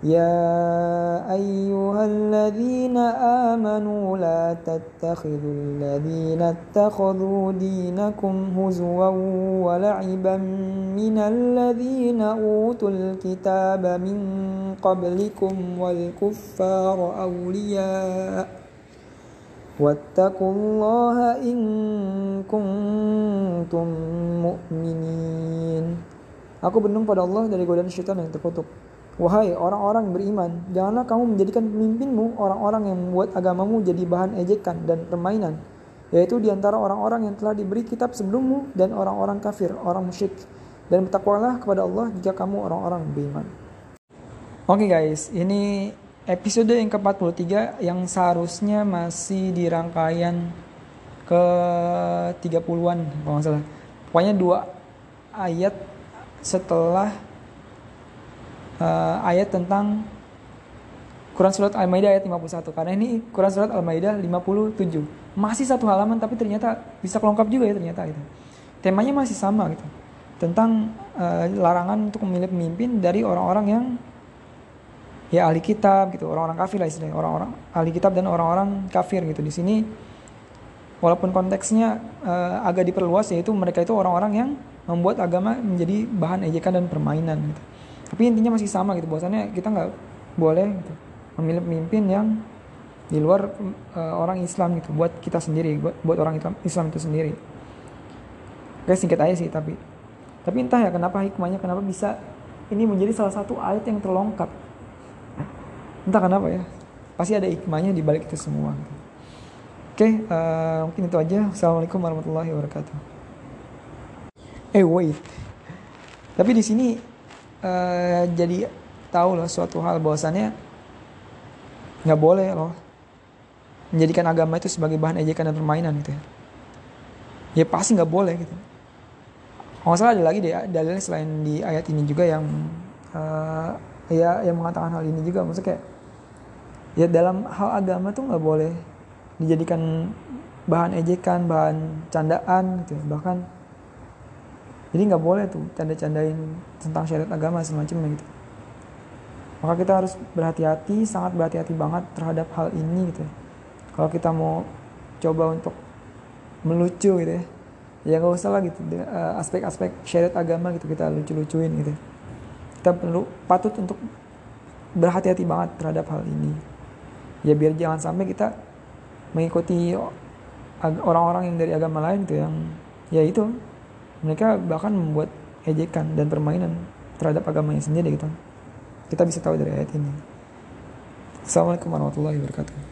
يا أيها الذين آمنوا لا تتخذوا الذين اتخذوا دينكم هزوا ولعبا من الذين أوتوا الكتاب من قبلكم والكفار أولياء واتقوا الله إن كنتم مؤمنين Aku berlindung pada Allah dari godaan syaitan yang terkutuk. Wahai orang-orang beriman, janganlah kamu menjadikan pemimpinmu orang-orang yang membuat agamamu jadi bahan ejekan dan permainan, yaitu di antara orang-orang yang telah diberi kitab sebelummu dan orang-orang kafir, orang musyrik. Dan bertakwalah kepada Allah jika kamu orang-orang beriman. Oke okay guys, ini episode yang ke-43 yang seharusnya masih di rangkaian ke 30-an kalau nggak salah. Pokoknya dua ayat setelah uh, ayat tentang Quran Surat Al-Maidah ayat 51 karena ini Quran Surat Al-Maidah 57 masih satu halaman tapi ternyata bisa kelengkap juga ya ternyata itu temanya masih sama gitu. Tentang uh, larangan untuk memilih pemimpin dari orang-orang yang ya ahli kitab gitu. Orang-orang kafir lah istilahnya. Orang-orang ahli kitab dan orang-orang kafir gitu. Di sini walaupun konteksnya uh, agak diperluas yaitu mereka itu orang-orang yang membuat agama menjadi bahan ejekan dan permainan gitu tapi intinya masih sama gitu bahwasannya kita nggak boleh gitu, memilih pemimpin yang di luar uh, orang Islam gitu buat kita sendiri buat, buat orang Islam, Islam itu sendiri. Oke singkat aja sih tapi tapi entah ya kenapa hikmahnya kenapa bisa ini menjadi salah satu ayat yang terlongkap. Entah kenapa ya pasti ada hikmahnya di balik itu semua oke uh, mungkin itu aja. Assalamualaikum warahmatullahi wabarakatuh. Eh wait. Tapi di sini uh, jadi tahu loh suatu hal bahwasannya nggak boleh loh menjadikan agama itu sebagai bahan ejekan dan permainan gitu ya. Ya pasti nggak boleh gitu. Kalau salah ada lagi deh dalilnya selain di ayat ini juga yang uh, ya yang mengatakan hal ini juga. Maksudnya kayak ya dalam hal agama tuh nggak boleh dijadikan bahan ejekan bahan candaan gitu bahkan jadi nggak boleh tuh canda-candain tentang syariat agama semacamnya gitu. Maka kita harus berhati-hati sangat berhati-hati banget terhadap hal ini gitu. Kalau kita mau coba untuk melucu gitu ya ya nggak usah lah gitu. Eh, aspek-aspek syariat agama gitu kita lucu-lucuin gitu. Kita perlu patut untuk berhati-hati banget terhadap hal ini. Ya biar jangan sampai kita mengikuti orang-orang yang dari agama lain gitu yang ya itu mereka bahkan membuat ejekan dan permainan terhadap agamanya sendiri gitu. Kita bisa tahu dari ayat ini. Assalamualaikum warahmatullahi wabarakatuh